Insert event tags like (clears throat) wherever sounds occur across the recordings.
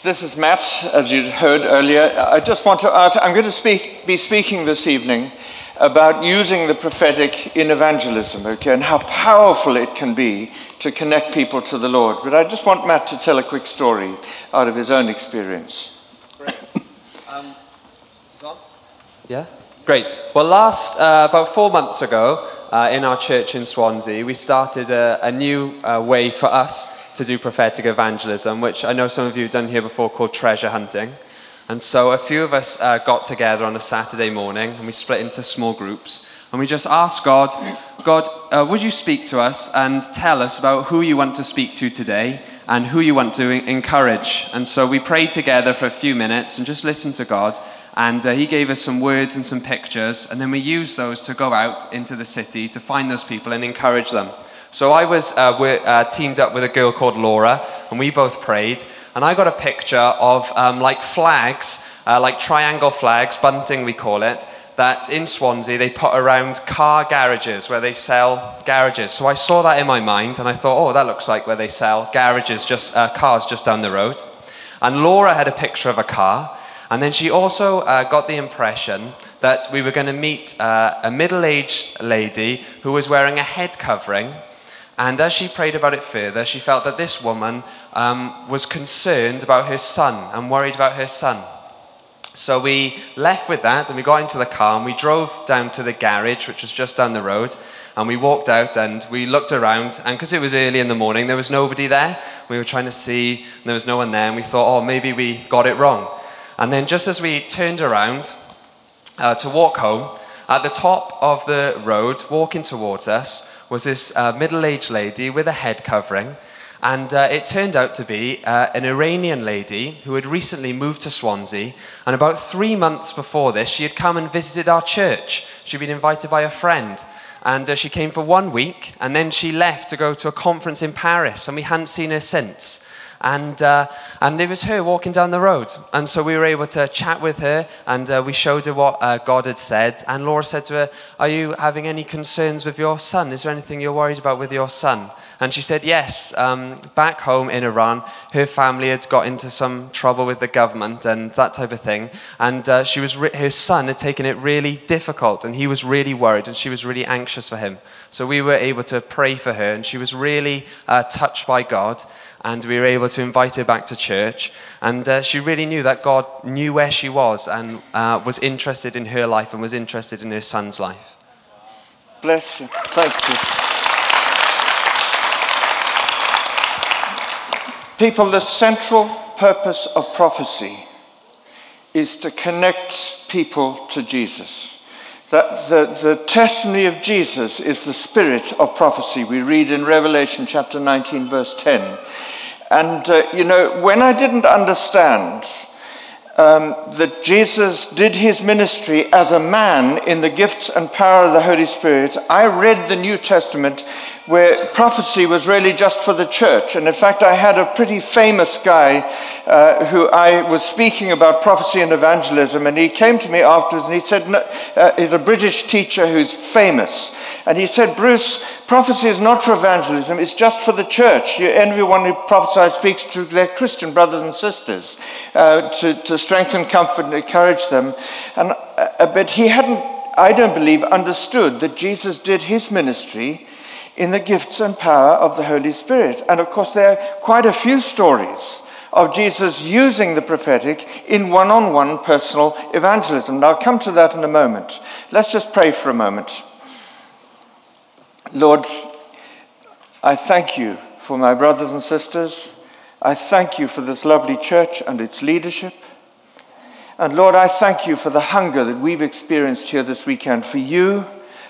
This is Matt, as you heard earlier. I just want to ask I'm going to speak, be speaking this evening about using the prophetic in evangelism, okay, and how powerful it can be to connect people to the Lord. But I just want Matt to tell a quick story out of his own experience. Um, yeah? Great. Well, last, uh, about four months ago, uh, in our church in Swansea, we started a, a new uh, way for us to do prophetic evangelism, which I know some of you have done here before called treasure hunting. And so a few of us uh, got together on a Saturday morning and we split into small groups. And we just asked God, God, uh, would you speak to us and tell us about who you want to speak to today and who you want to encourage? And so we prayed together for a few minutes and just listened to God. And uh, he gave us some words and some pictures. And then we used those to go out into the city to find those people and encourage them. So I was uh, uh, teamed up with a girl called Laura, and we both prayed and I got a picture of um, like flags, uh, like triangle flags, bunting we call it, that in Swansea they put around car garages where they sell garages. So I saw that in my mind and I thought, oh, that looks like where they sell garages, just uh, cars just down the road. And Laura had a picture of a car. And then she also uh, got the impression that we were going to meet uh, a middle aged lady who was wearing a head covering. And as she prayed about it further, she felt that this woman um, was concerned about her son and worried about her son. So we left with that and we got into the car and we drove down to the garage, which was just down the road. And we walked out and we looked around. And because it was early in the morning, there was nobody there. We were trying to see, and there was no one there. And we thought, oh, maybe we got it wrong. And then just as we turned around uh, to walk home, at the top of the road, walking towards us, was this uh, middle aged lady with a head covering and uh, it turned out to be uh, an Iranian lady who had recently moved to Swansea. And about three months before this, she had come and visited our church. She'd been invited by a friend. And uh, she came for one week, and then she left to go to a conference in Paris, and we hadn't seen her since. And, uh, and it was her walking down the road. And so we were able to chat with her and uh, we showed her what uh, God had said. And Laura said to her, Are you having any concerns with your son? Is there anything you're worried about with your son? And she said, Yes, um, back home in Iran, her family had got into some trouble with the government and that type of thing. And uh, she was re- her son had taken it really difficult and he was really worried and she was really anxious for him. So we were able to pray for her and she was really uh, touched by God. And we were able to invite her back to church. And uh, she really knew that God knew where she was and uh, was interested in her life and was interested in her son's life. Bless you. Thank you. People, the central purpose of prophecy is to connect people to Jesus. That the, the testimony of Jesus is the spirit of prophecy. We read in Revelation chapter 19, verse 10. And, uh, you know, when I didn't understand um, that Jesus did his ministry as a man in the gifts and power of the Holy Spirit, I read the New Testament where prophecy was really just for the church. And in fact, I had a pretty famous guy uh, who I was speaking about prophecy and evangelism, and he came to me afterwards and he said, no, uh, he's a British teacher who's famous. And he said, Bruce, prophecy is not for evangelism, it's just for the church. Everyone who prophesies speaks to their Christian brothers and sisters uh, to, to strengthen, comfort, and encourage them. And, uh, but he hadn't, I don't believe, understood that Jesus did his ministry in the gifts and power of the Holy Spirit. And of course, there are quite a few stories of Jesus using the prophetic in one on one personal evangelism. And I'll come to that in a moment. Let's just pray for a moment. Lord, I thank you for my brothers and sisters. I thank you for this lovely church and its leadership. And Lord, I thank you for the hunger that we've experienced here this weekend for you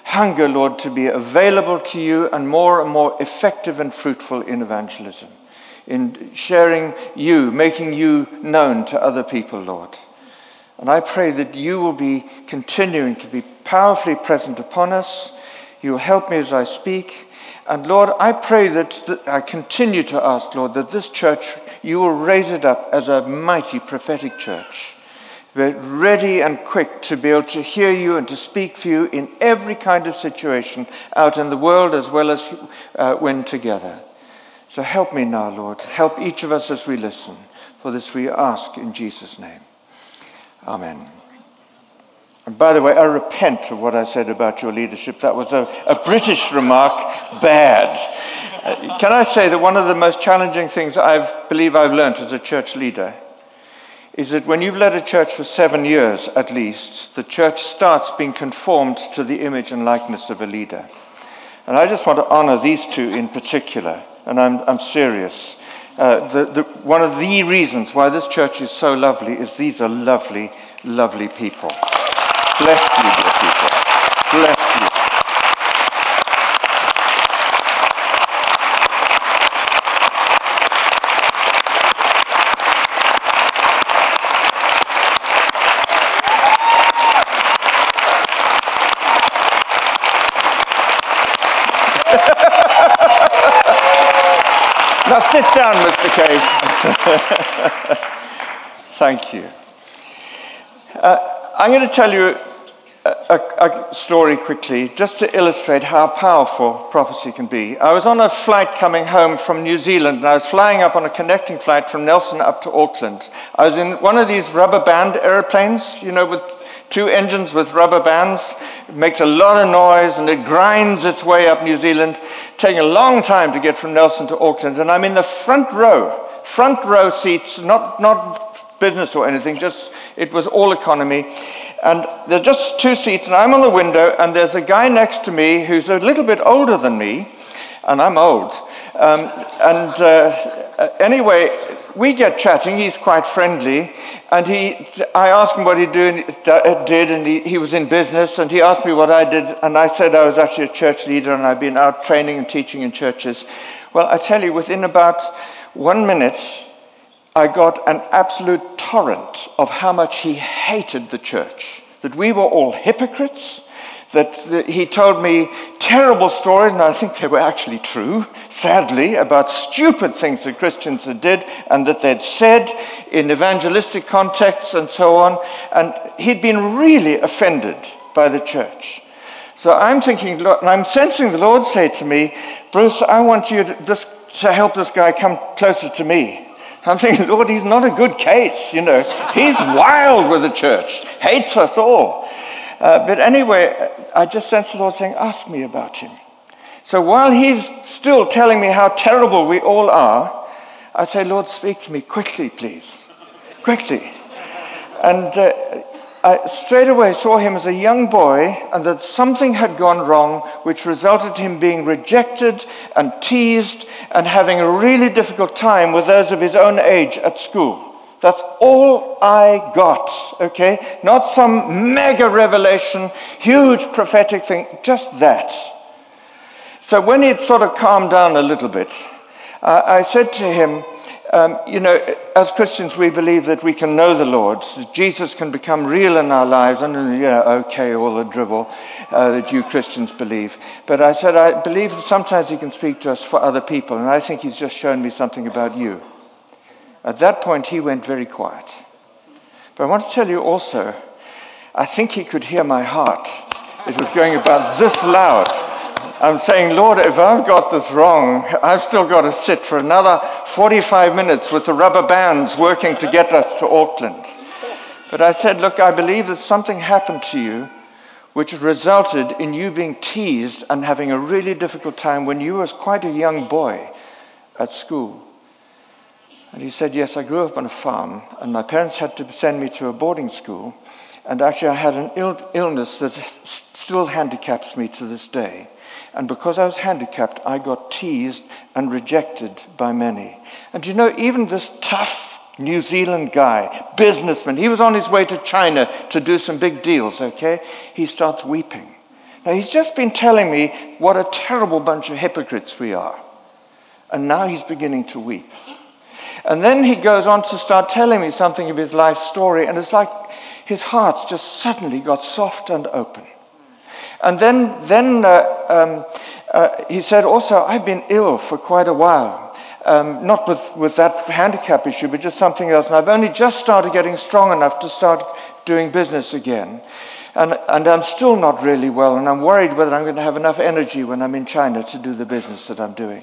hunger, Lord, to be available to you and more and more effective and fruitful in evangelism, in sharing you, making you known to other people, Lord. And I pray that you will be continuing to be powerfully present upon us. You help me as I speak. And Lord, I pray that, that I continue to ask, Lord, that this church, you will raise it up as a mighty prophetic church we're ready and quick to be able to hear you and to speak for you in every kind of situation out in the world as well as uh, when together. So help me now, Lord. Help each of us as we listen. For this we ask in Jesus' name. Amen. And by the way, I repent of what I said about your leadership. That was a, a British remark, bad. Uh, can I say that one of the most challenging things I believe I've learned as a church leader is that when you've led a church for seven years at least, the church starts being conformed to the image and likeness of a leader. And I just want to honor these two in particular, and I'm, I'm serious. Uh, the, the, one of the reasons why this church is so lovely is these are lovely, lovely people. Bless you, dear people. Bless you. (laughs) now sit down, Mr. Cage. (laughs) Thank you. Uh, I'm going to tell you a, a, story quickly just to illustrate how powerful prophecy can be. I was on a flight coming home from New Zealand and I was flying up on a connecting flight from Nelson up to Auckland. I was in one of these rubber band airplanes, you know, with two engines with rubber bands. It makes a lot of noise and it grinds its way up New Zealand, taking a long time to get from Nelson to Auckland. And I'm in the front row, front row seats, not, not business or anything, just it was all economy. And there are just two seats, and I'm on the window, and there's a guy next to me who's a little bit older than me, and I'm old. Um, and uh, anyway, we get chatting. He's quite friendly. And he, I asked him what he do, did, and he, he was in business. And he asked me what I did. And I said I was actually a church leader and I've been out training and teaching in churches. Well, I tell you, within about one minute, I got an absolute torrent of how much he hated the church. That we were all hypocrites that, he told me terrible stories, and I think they were actually true, sadly, about stupid things that Christians had did and that they'd said in evangelistic contexts and so on. And he'd been really offended by the church. So I'm thinking, and I'm sensing the Lord say to me, Bruce, I want you to, this, to help this guy come closer to me. I'm thinking, Lord, he's not a good case, you know. He's wild with the church, hates us all. Uh, but anyway, I just sensed the Lord saying, Ask me about him. So while he's still telling me how terrible we all are, I say, Lord, speak to me quickly, please. quickly. And uh, I straight away saw him as a young boy and that something had gone wrong, which resulted in him being rejected and teased and having a really difficult time with those of his own age at school. That's all I got, okay? Not some mega revelation, huge prophetic thing, just that. So when he'd sort of calmed down a little bit, uh, I said to him, um, you know, as Christians, we believe that we can know the Lord. Jesus can become real in our lives. And, you know, okay, all the drivel uh, that you Christians believe. But I said, I believe that sometimes he can speak to us for other people. And I think he's just shown me something about you. At that point, he went very quiet. But I want to tell you also, I think he could hear my heart. It was going about this loud. I'm saying, Lord, if I've got this wrong, I've still got to sit for another 45 minutes with the rubber bands working to get us to Auckland. But I said, Look, I believe that something happened to you which resulted in you being teased and having a really difficult time when you was quite a young boy at school. And he said, Yes, I grew up on a farm, and my parents had to send me to a boarding school. And actually, I had an Ill- illness that still handicaps me to this day. And because I was handicapped, I got teased and rejected by many. And you know, even this tough New Zealand guy, businessman, he was on his way to China to do some big deals, okay? He starts weeping. Now, he's just been telling me what a terrible bunch of hypocrites we are. And now he's beginning to weep. And then he goes on to start telling me something of his life story, and it's like his heart's just suddenly got soft and open. And then, then uh, um, uh, he said, also, I've been ill for quite a while. Um, not with, with that handicap issue, but just something else. And I've only just started getting strong enough to start doing business again. And, and I'm still not really well, and I'm worried whether I'm going to have enough energy when I'm in China to do the business that I'm doing.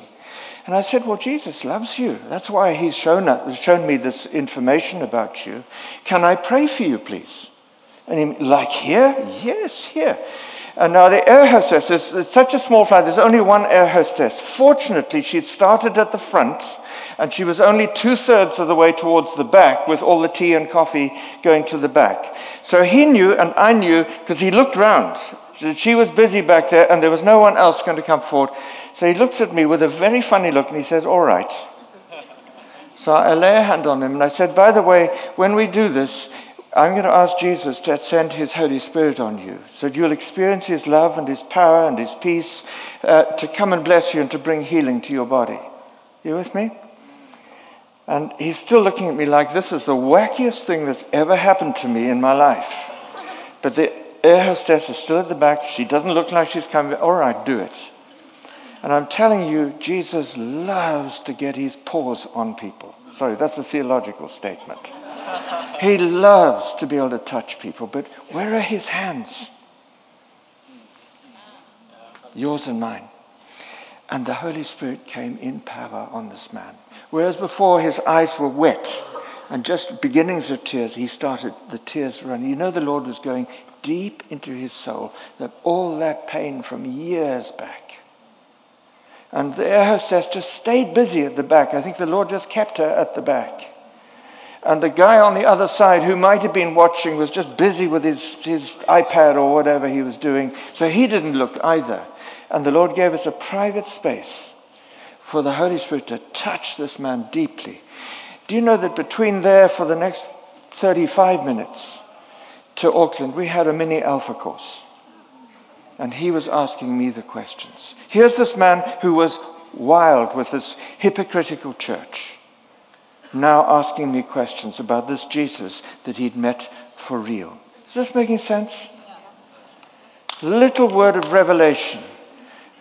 And I said, Well, Jesus loves you. That's why he's shown, shown me this information about you. Can I pray for you, please? And he, like here? Yes, here. And now the air hostess is such a small flight. There's only one air hostess. Fortunately, she started at the front and she was only two thirds of the way towards the back with all the tea and coffee going to the back. So he knew and I knew because he looked round. She was busy back there and there was no one else going to come forward. So he looks at me with a very funny look and he says, All right. So I lay a hand on him and I said, By the way, when we do this, I'm going to ask Jesus to send his Holy Spirit on you so that you'll experience his love and his power and his peace uh, to come and bless you and to bring healing to your body. You with me? And he's still looking at me like this is the wackiest thing that's ever happened to me in my life. But the air hostess is still at the back. She doesn't look like she's coming. All right, do it. And I'm telling you, Jesus loves to get his paws on people. Sorry, that's a theological statement. He loves to be able to touch people, but where are his hands? Yours and mine. And the Holy Spirit came in power on this man. Whereas before his eyes were wet and just beginnings of tears, he started the tears running. You know, the Lord was going deep into his soul, that all that pain from years back. And the air hostess just stayed busy at the back. I think the Lord just kept her at the back. And the guy on the other side who might have been watching was just busy with his, his iPad or whatever he was doing. So he didn't look either. And the Lord gave us a private space for the Holy Spirit to touch this man deeply. Do you know that between there for the next 35 minutes to Auckland, we had a mini alpha course? And he was asking me the questions. Here's this man who was wild with this hypocritical church now asking me questions about this Jesus that he'd met for real. Is this making sense? Little word of revelation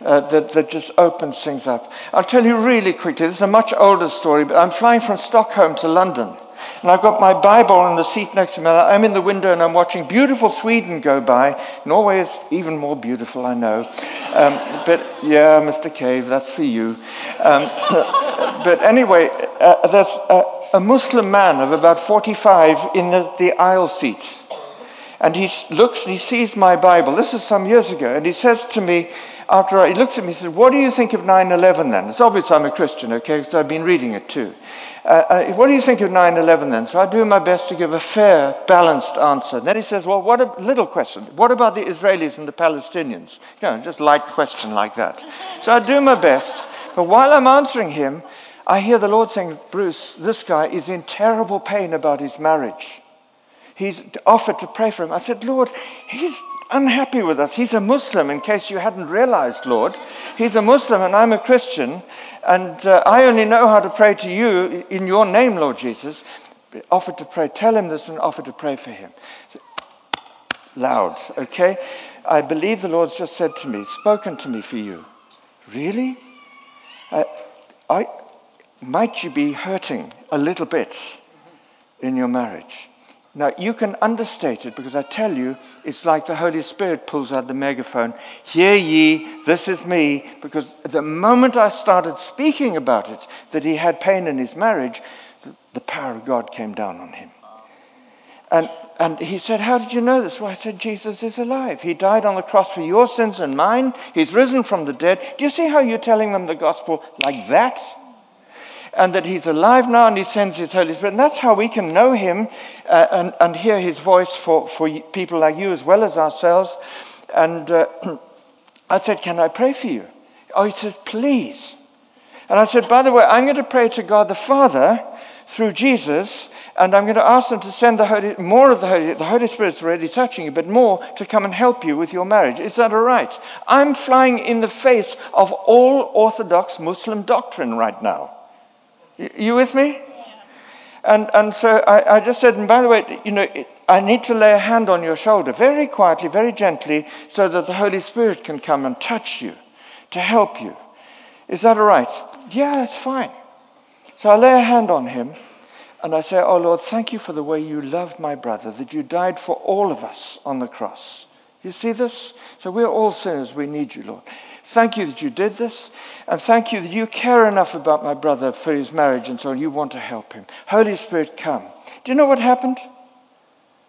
uh, that, that just opens things up. I'll tell you really quickly. This is a much older story, but I'm flying from Stockholm to London. And I've got my Bible in the seat next to me. I'm in the window and I'm watching beautiful Sweden go by. Norway is even more beautiful, I know. Um, but yeah, Mr. Cave, that's for you. Um, (coughs) but anyway, uh, there's a, a, Muslim man of about 45 in the, the aisle seat. And he looks and he sees my Bible. This is some years ago. And he says to me, after he looks at me, he says, What do you think of 9 11 then? It's obvious I'm a Christian, okay, because I've been reading it too. Uh, uh, what do you think of 9 11 then? So I do my best to give a fair, balanced answer. And then he says, Well, what a little question. What about the Israelis and the Palestinians? You know, just light question like that. So I do my best. But while I'm answering him, I hear the Lord saying, Bruce, this guy is in terrible pain about his marriage. He's offered to pray for him. I said, Lord, he's unhappy with us. He's a Muslim, in case you hadn't realized, Lord. He's a Muslim and I'm a Christian. And uh, I only know how to pray to you in your name, Lord Jesus. Offer to pray. Tell him this and offer to pray for him. Loud, okay? I believe the Lord's just said to me, spoken to me for you. Really? Uh, I, might you be hurting a little bit in your marriage? Now, you can understate it because I tell you, it's like the Holy Spirit pulls out the megaphone Hear ye, this is me. Because the moment I started speaking about it, that he had pain in his marriage, the power of God came down on him. And, and he said, How did you know this? Well, I said, Jesus is alive. He died on the cross for your sins and mine. He's risen from the dead. Do you see how you're telling them the gospel like that? And that He's alive now and He sends His Holy Spirit. And that's how we can know Him uh, and, and hear His voice for, for people like you as well as ourselves. And uh, (clears throat) I said, Can I pray for you? Oh, he says, Please. And I said, By the way, I'm going to pray to God the Father through Jesus. And I'm going to ask them to send the Holy, more of the Holy, the Holy Spirit's already touching you, but more to come and help you with your marriage. Is that all right? I'm flying in the face of all Orthodox Muslim doctrine right now. You with me? And, and so I, I, just said, and by the way, you know, I need to lay a hand on your shoulder very quietly, very gently, so that the Holy Spirit can come and touch you to help you. Is that all right? Yeah, it's fine. So I lay a hand on him and I say, Oh Lord, thank you for the way you love my brother, that you died for all of us on the cross. You see this? So we're all sinners. We need you, Lord. Thank you that you did this. And thank you that you care enough about my brother for his marriage and so on. You want to help him. Holy Spirit, come. Do you know what happened?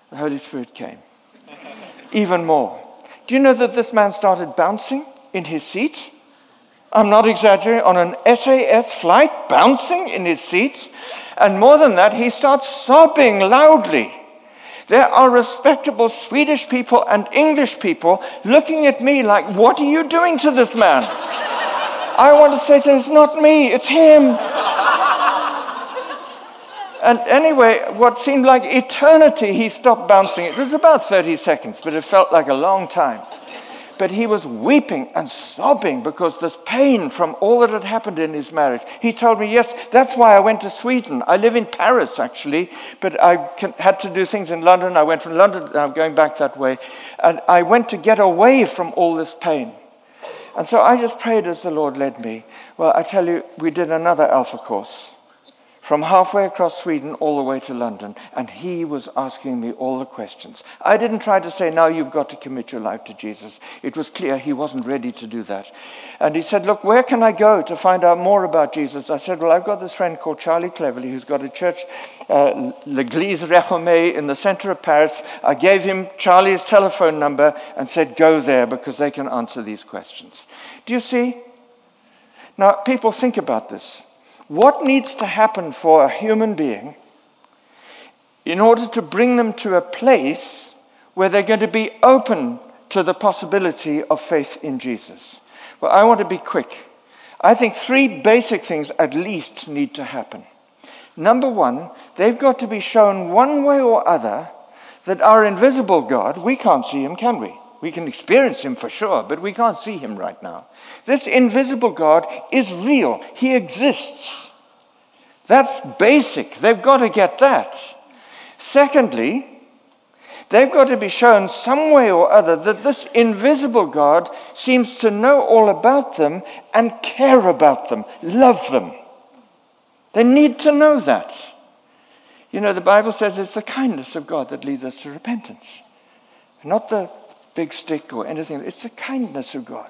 The Holy Spirit came. (laughs) Even more. Do you know that this man started bouncing in his seat? I'm not exaggerating, on an SAS flight, bouncing in his seat. And more than that, he starts sobbing loudly. There are respectable Swedish people and English people looking at me like, What are you doing to this man? I want to say to him, It's not me, it's him. and anyway, what seemed like eternity, he stopped bouncing. It was about 30 seconds, but it felt like a long time but he was weeping and sobbing because this pain from all that had happened in his marriage. He told me, Yes, that's why I went to Sweden. I live in Paris, actually, but I can, had to do things in London. I went from London, I'm going back that way. And I went to get away from all this pain. And so I just prayed as the Lord led me. Well, I tell you, we did another Alpha course from halfway across Sweden all the way to London, and he was asking me all the questions. I didn't try to say, now you've got to commit your life to Jesus. It was clear he wasn't ready to do that. And he said, Look, where can I go to find out more about Jesus? I said, Well, I've got this friend called Charlie Cleverly who's got a church, uh, L'Église Réformée, in the center of Paris. I gave him Charlie's telephone number and said, Go there because they can answer these questions. Do you see? Now, people think about this. What needs to happen for a human being in order to bring them to a place where they're going to be open to the possibility of faith in Jesus? Well, I want to be quick. I think three basic things at least need to happen. Number one, they've got to be shown one way or other that our invisible God, we can't see him, can we? We can experience him for sure, but we can't see him right now. This invisible God is real, he exists. That's basic. They've got to get that. Secondly, they've got to be shown some way or other that this invisible God seems to know all about them and care about them, love them. They need to know that. You know, the Bible says it's the kindness of God that leads us to repentance, not the big stick or anything. It's the kindness of God.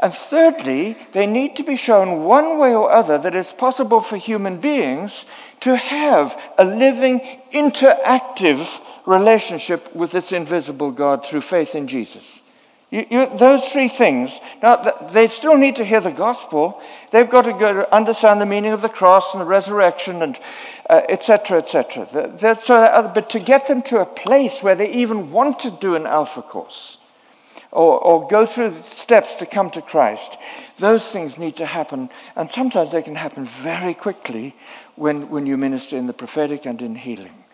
And thirdly, they need to be shown one way or other that it's possible for human beings to have a living, interactive relationship with this invisible God through faith in Jesus. You, you, those three things. Now, they still need to hear the gospel. They've got to go to understand the meaning of the cross and the resurrection and etc., uh, etc. Et so, uh, but to get them to a place where they even want to do an alpha course or, or go through steps to come to Christ, those things need to happen. And sometimes they can happen very quickly when, when you minister in the prophetic and in healing.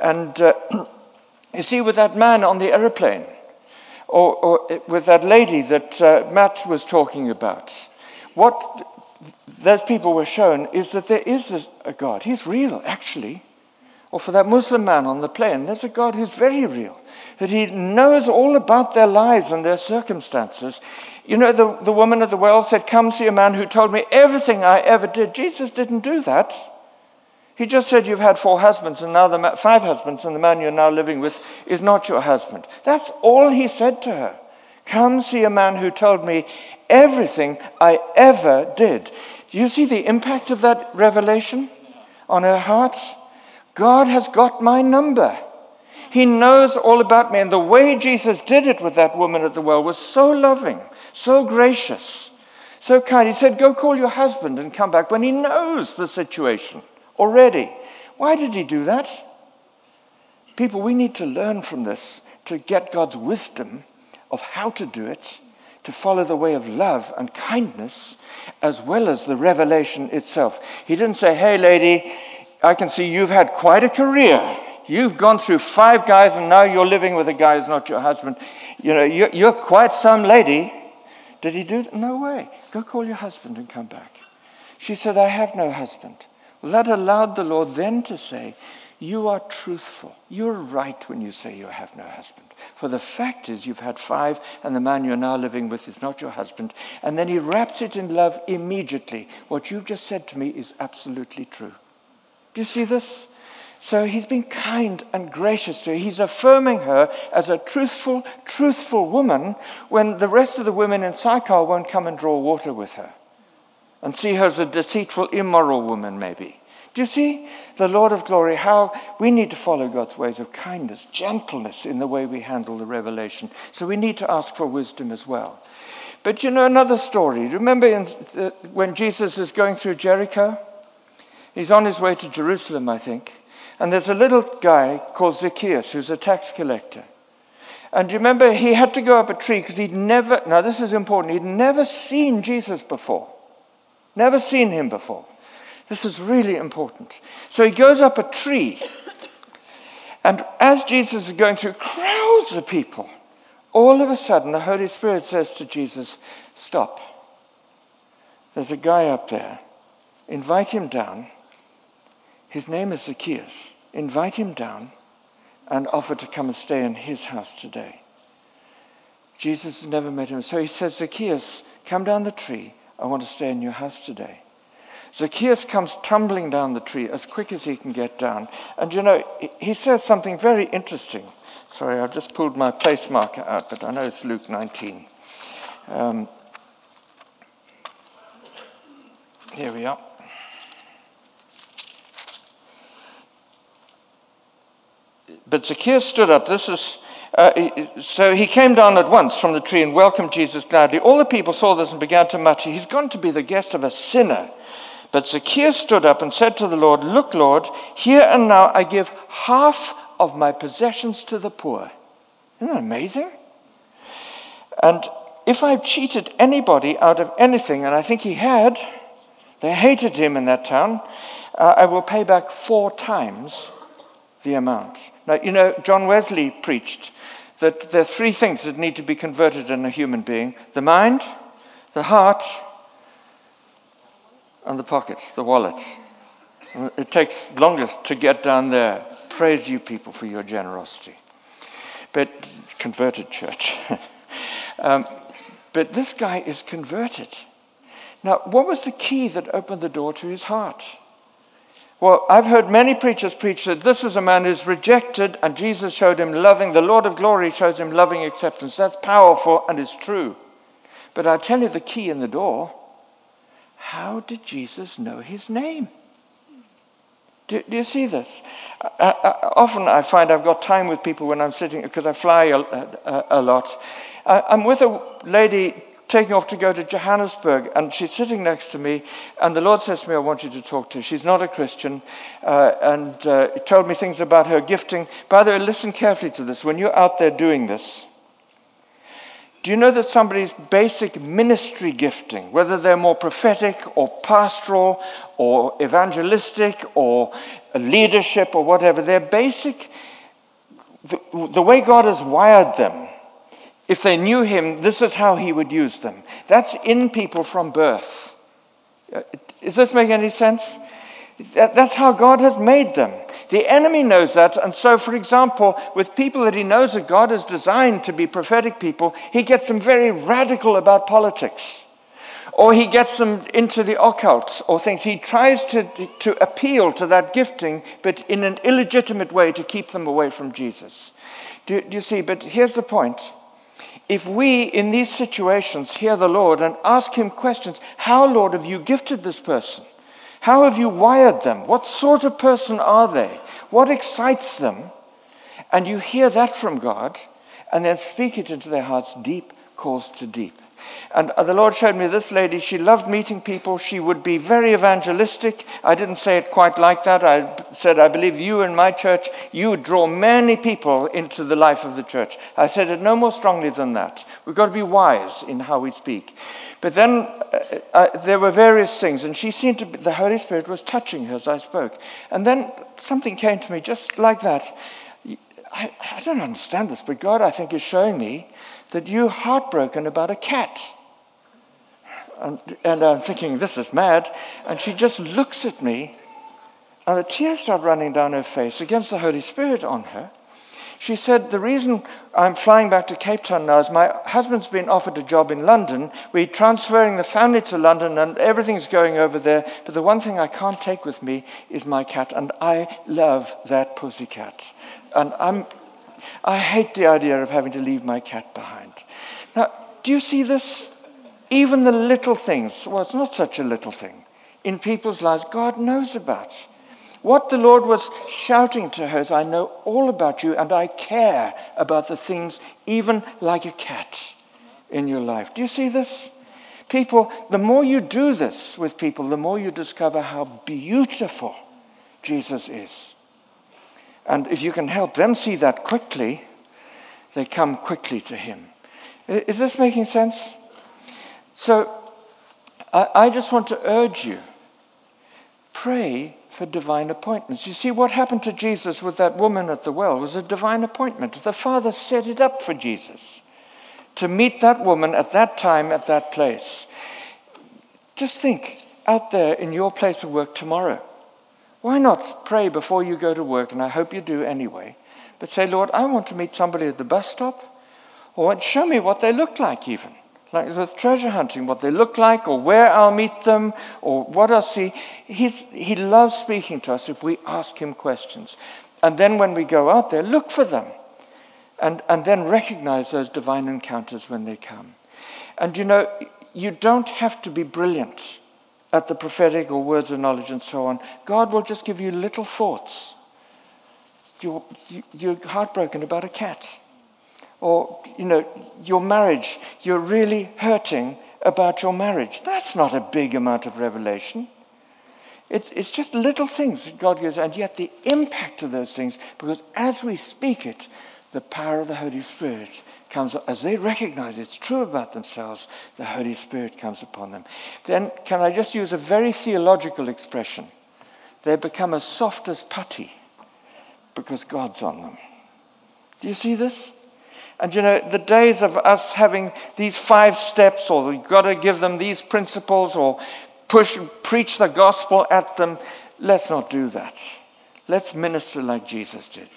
And uh, (clears throat) you see, with that man on the aeroplane, or, or with that lady that uh, Matt was talking about, what those people were shown is that there is a God. He's real, actually. Or for that Muslim man on the plane, there's a God who's very real, that he knows all about their lives and their circumstances. You know, the, the woman at the well said, Come see a man who told me everything I ever did. Jesus didn't do that. He just said, You've had four husbands, and now the five husbands, and the man you're now living with is not your husband. That's all he said to her. Come see a man who told me everything I ever did. Do you see the impact of that revelation on her heart? God has got my number. He knows all about me. And the way Jesus did it with that woman at the well was so loving, so gracious, so kind. He said, Go call your husband and come back when he knows the situation already. Why did he do that? People, we need to learn from this to get God's wisdom of how to do it to follow the way of love and kindness as well as the revelation itself. He didn't say, Hey, lady, I can see you've had quite a career. You've gone through five guys and now you're living with a guy who's not your husband. You know, you're, you're quite some lady. Did he do that? No way. Go call your husband and come back. She said, I have no husband. Well, that allowed the Lord then to say, You are truthful. You're right when you say you have no husband. For the fact is, you've had five, and the man you're now living with is not your husband. And then he wraps it in love immediately. What you've just said to me is absolutely true. Do you see this? So he's been kind and gracious to her. He's affirming her as a truthful, truthful woman when the rest of the women in Sychar won't come and draw water with her and see her as a deceitful, immoral woman, maybe. Do you see the Lord of glory? How we need to follow God's ways of kindness, gentleness in the way we handle the revelation. So we need to ask for wisdom as well. But you know another story. Remember in, uh, when Jesus is going through Jericho? He's on his way to Jerusalem, I think. And there's a little guy called Zacchaeus who's a tax collector. And remember he had to go up a tree because he'd never, now this is important, he'd never seen Jesus before. Never seen him before. This is really important. So he goes up a tree. And as Jesus is going through crowds of people, all of a sudden the Holy Spirit says to Jesus, Stop. There's a guy up there. Invite him down. His name is Zacchaeus. Invite him down and offer to come and stay in his house today. Jesus has never met him. So he says, Zacchaeus, come down the tree. I want to stay in your house today. Zacchaeus comes tumbling down the tree as quick as he can get down. And you know, he says something very interesting. Sorry, I've just pulled my place marker out, but I know it's Luke 19. Um, here we are. But Zacchaeus stood up. This is uh, so he came down at once from the tree and welcomed Jesus gladly. All the people saw this and began to mutter, He's gone to be the guest of a sinner. But Zacchaeus stood up and said to the Lord, Look, Lord, here and now I give half of my possessions to the poor. Isn't that amazing? And if I've cheated anybody out of anything, and I think he had, they hated him in that town, uh, I will pay back four times the amount. Now, you know, John Wesley preached that there are three things that need to be converted in a human being the mind, the heart, and the pocket, the wallet. It takes longest to get down there. Praise you people for your generosity. But converted church. (laughs) um, but this guy is converted. Now, what was the key that opened the door to his heart? Well, I've heard many preachers preach that this is a man who's rejected and Jesus showed him loving, the Lord of glory shows him loving acceptance. That's powerful and is true. But I tell you the key in the door how did Jesus know his name? Do, do you see this? I, I, often I find I've got time with people when I'm sitting, because I fly a, a, a lot. I, I'm with a lady taking off to go to Johannesburg, and she's sitting next to me, and the Lord says to me, I want you to talk to her. She's not a Christian, uh, and uh, he told me things about her gifting. By the way, listen carefully to this. When you're out there doing this, do you know that somebody's basic ministry gifting, whether they're more prophetic or pastoral or evangelistic or leadership or whatever, their basic, the, the way God has wired them, if they knew him, this is how he would use them. That's in people from birth. Uh, does this make any sense? That's how God has made them. The enemy knows that, and so, for example, with people that he knows that God has designed to be prophetic people, he gets them very radical about politics. Or he gets them into the occult or things. He tries to, to appeal to that gifting, but in an illegitimate way to keep them away from Jesus. Do, do you see? But here's the point if we in these situations hear the Lord and ask Him questions, how, Lord, have you gifted this person? How have you wired them? What sort of person are they? What excites them? And you hear that from God and then speak it into their hearts. Deep calls to deep. And the Lord showed me this lady. She loved meeting people. She would be very evangelistic. I didn't say it quite like that. I said, I believe you in my church, you draw many people into the life of the church. I said it no more strongly than that. We've got to be wise in how we speak. But then uh, uh, there were various things, and she seemed to be, the Holy Spirit was touching her as I spoke. And then something came to me just like that. I, I don't understand this, but God, I think, is showing me that you're heartbroken about a cat. And, and, I'm thinking, this is mad. And she just looks at me, and the tears start running down her face against the Holy Spirit on her. She said, The reason I'm flying back to Cape Town now is my husband's been offered a job in London. We're transferring the family to London and everything's going over there. But the one thing I can't take with me is my cat. And I love that pussy cat. And I'm, I hate the idea of having to leave my cat behind. Now, do you see this? Even the little things, well, it's not such a little thing, in people's lives, God knows about. What the Lord was shouting to her is, I know all about you and I care about the things, even like a cat, in your life. Do you see this? People, the more you do this with people, the more you discover how beautiful Jesus is. And if you can help them see that quickly, they come quickly to Him. Is this making sense? So, I, I just want to urge you pray for divine appointments. You see, what happened to Jesus with that woman at the well was a divine appointment. The Father set it up for Jesus to meet that woman at that time, at that place. Just think out there in your place of work tomorrow. Why not pray before you go to work? And I hope you do anyway. But say, Lord, I want to meet somebody at the bus stop, or show me what they look like, even like with treasure hunting, what they look like, or where I'll meet them, or what I'll see. He's, he loves speaking to us if we ask him questions. And then when we go out there, look for them. And, and then recognize those divine encounters when they come. And you know, you don't have to be brilliant at the prophetic or words of knowledge and so on. God will just give you little thoughts. You're, you're heartbroken about a cat or, you know, your marriage, you're really hurting about your marriage. That's not a big amount of revelation. It's, it's just little things that God gives, and yet the impact of those things, because as we speak it, the power of the Holy Spirit comes, as they recognize it's true about themselves, the Holy Spirit comes upon them. Then, can I just use a very theological expression? They become as soft as putty because God's on them. Do you see this? And you know, the days of us having these five steps, or we've got to give them these principles, or push, preach the gospel at them, let's not do that. Let's minister like Jesus did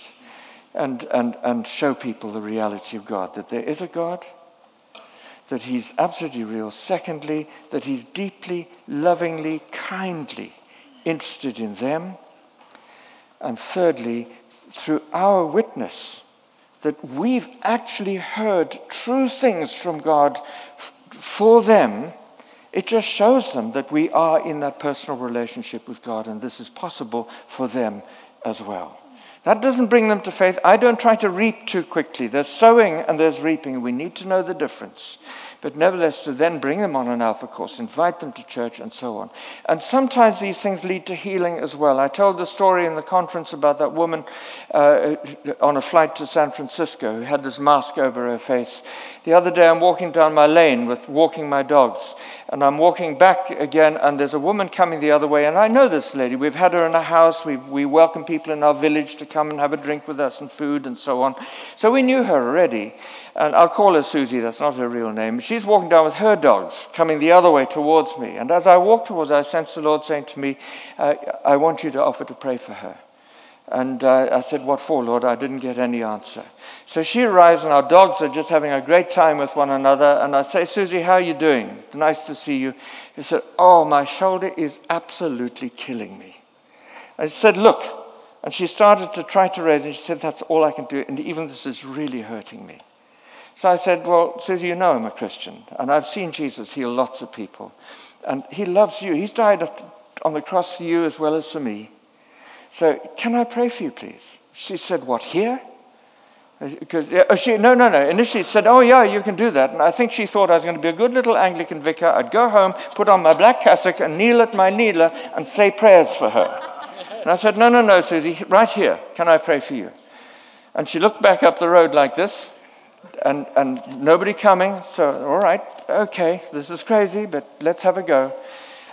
and, and, and show people the reality of God that there is a God, that He's absolutely real. Secondly, that He's deeply, lovingly, kindly interested in them. And thirdly, through our witness, that we've actually heard true things from God f- for them, it just shows them that we are in that personal relationship with God and this is possible for them as well. That doesn't bring them to faith. I don't try to reap too quickly. There's sowing and there's reaping. We need to know the difference but nevertheless to then bring them on an Alpha course, invite them to church, and so on. And sometimes these things lead to healing as well. I told the story in the conference about that woman uh, on a flight to San Francisco who had this mask over her face. The other day, I'm walking down my lane with walking my dogs, and I'm walking back again, and there's a woman coming the other way, and I know this lady. We've had her in our house. We, we welcome people in our village to come and have a drink with us and food and so on. So we knew her already. And I'll call her Susie, that's not her real name. She's walking down with her dogs, coming the other way towards me. And as I walk towards her, I sense the Lord saying to me, uh, I want you to offer to pray for her. And uh, I said, What for, Lord? I didn't get any answer. So she arrives, and our dogs are just having a great time with one another. And I say, Susie, how are you doing? It's nice to see you. She said, Oh, my shoulder is absolutely killing me. I said, Look. And she started to try to raise it. She said, That's all I can do. And even this is really hurting me. So I said, Well, Susie, you know I'm a Christian, and I've seen Jesus heal lots of people. And he loves you. He's died on the cross for you as well as for me. So can I pray for you, please? She said, What, here? Because, oh, she, no, no, no. Initially she said, Oh, yeah, you can do that. And I think she thought I was going to be a good little Anglican vicar. I'd go home, put on my black cassock, and kneel at my kneeler and say prayers for her. And I said, No, no, no, Susie, right here. Can I pray for you? And she looked back up the road like this and, and nobody coming. So, all right, okay, this is crazy, but let's have a go.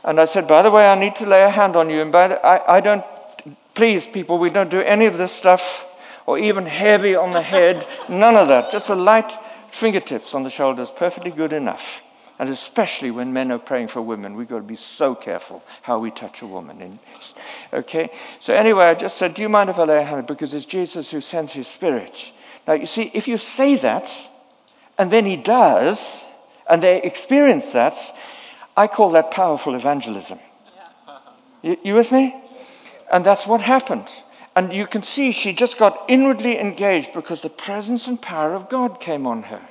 And I said, by the way, I need to lay a hand on you. And by the, I, I don't, please, people, we don't do any of this stuff or even heavy on the head. None of that. Just a light fingertips on the shoulders, perfectly good enough. And especially when men are praying for women, we've got to be so careful how we touch a woman. Okay? So, anyway, I just said, Do you mind if I lay a hand? Because it's Jesus who sends his spirit Now, you see, if you say that, and then he does, and they experience that, I call that powerful evangelism. You, you with me? And that's what happened. And you can see she just got inwardly engaged because the presence and power of God came on her.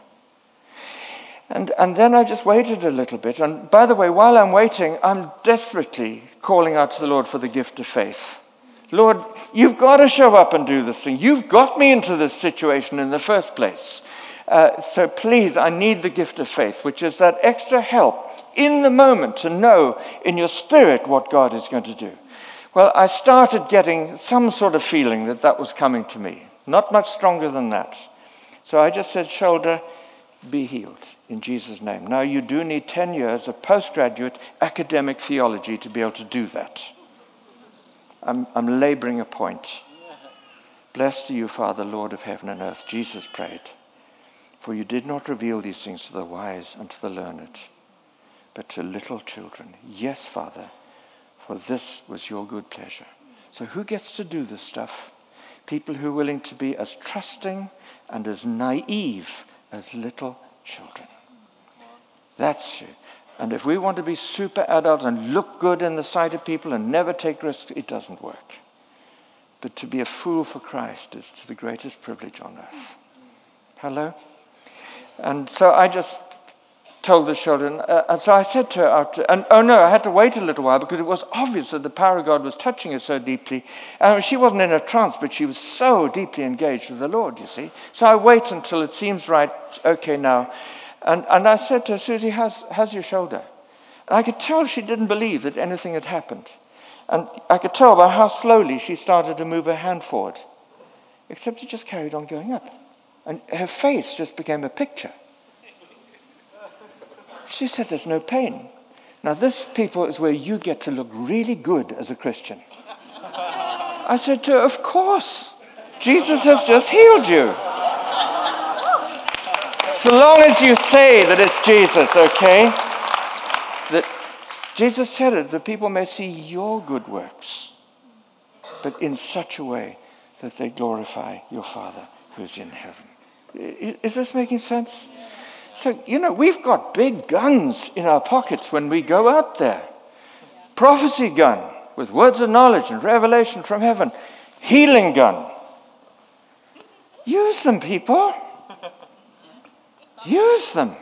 And, and then I just waited a little bit. And by the way, while I'm waiting, I'm desperately calling out to the Lord for the gift of faith. Lord, you've got to show up and do this thing. You've got me into this situation in the first place. Uh, so please, I need the gift of faith, which is that extra help in the moment to know in your spirit what God is going to do. Well, I started getting some sort of feeling that that was coming to me. Not much stronger than that. So I just said, shoulder, be healed in Jesus' name. Now, you do need 10 years of postgraduate academic theology to be able to do that. I'm, I'm laboring a point. Blessed are you, Father, Lord of heaven and earth. Jesus prayed. For you did not reveal these things to the wise and to the learned, but to little children. Yes, Father, for this was your good pleasure. So, who gets to do this stuff? People who are willing to be as trusting and as naive as little children. That's it. And if we want to be super adults and look good in the sight of people and never take risks, it doesn't work. But to be a fool for Christ is the greatest privilege on earth. Hello? And so I just told the children, uh, and so I said to her, after, and oh no, I had to wait a little while because it was obvious that the power of God was touching her so deeply. And she wasn't in a trance, but she was so deeply engaged with the Lord, you see. So I wait until it seems right, okay now. And, and I said to her, Susie, how's, how's your shoulder? And I could tell she didn't believe that anything had happened. And I could tell by how slowly she started to move her hand forward. Except it just carried on going up. And her face just became a picture. She said, There's no pain. Now, this, people, is where you get to look really good as a Christian. I said to her, Of course. Jesus has just healed you. Long as you say that it's Jesus, okay? That Jesus said it, that people may see your good works, but in such a way that they glorify your Father who's in heaven. Is this making sense? So, you know, we've got big guns in our pockets when we go out there. Prophecy gun with words of knowledge and revelation from heaven. Healing gun. Use them, people. Use them.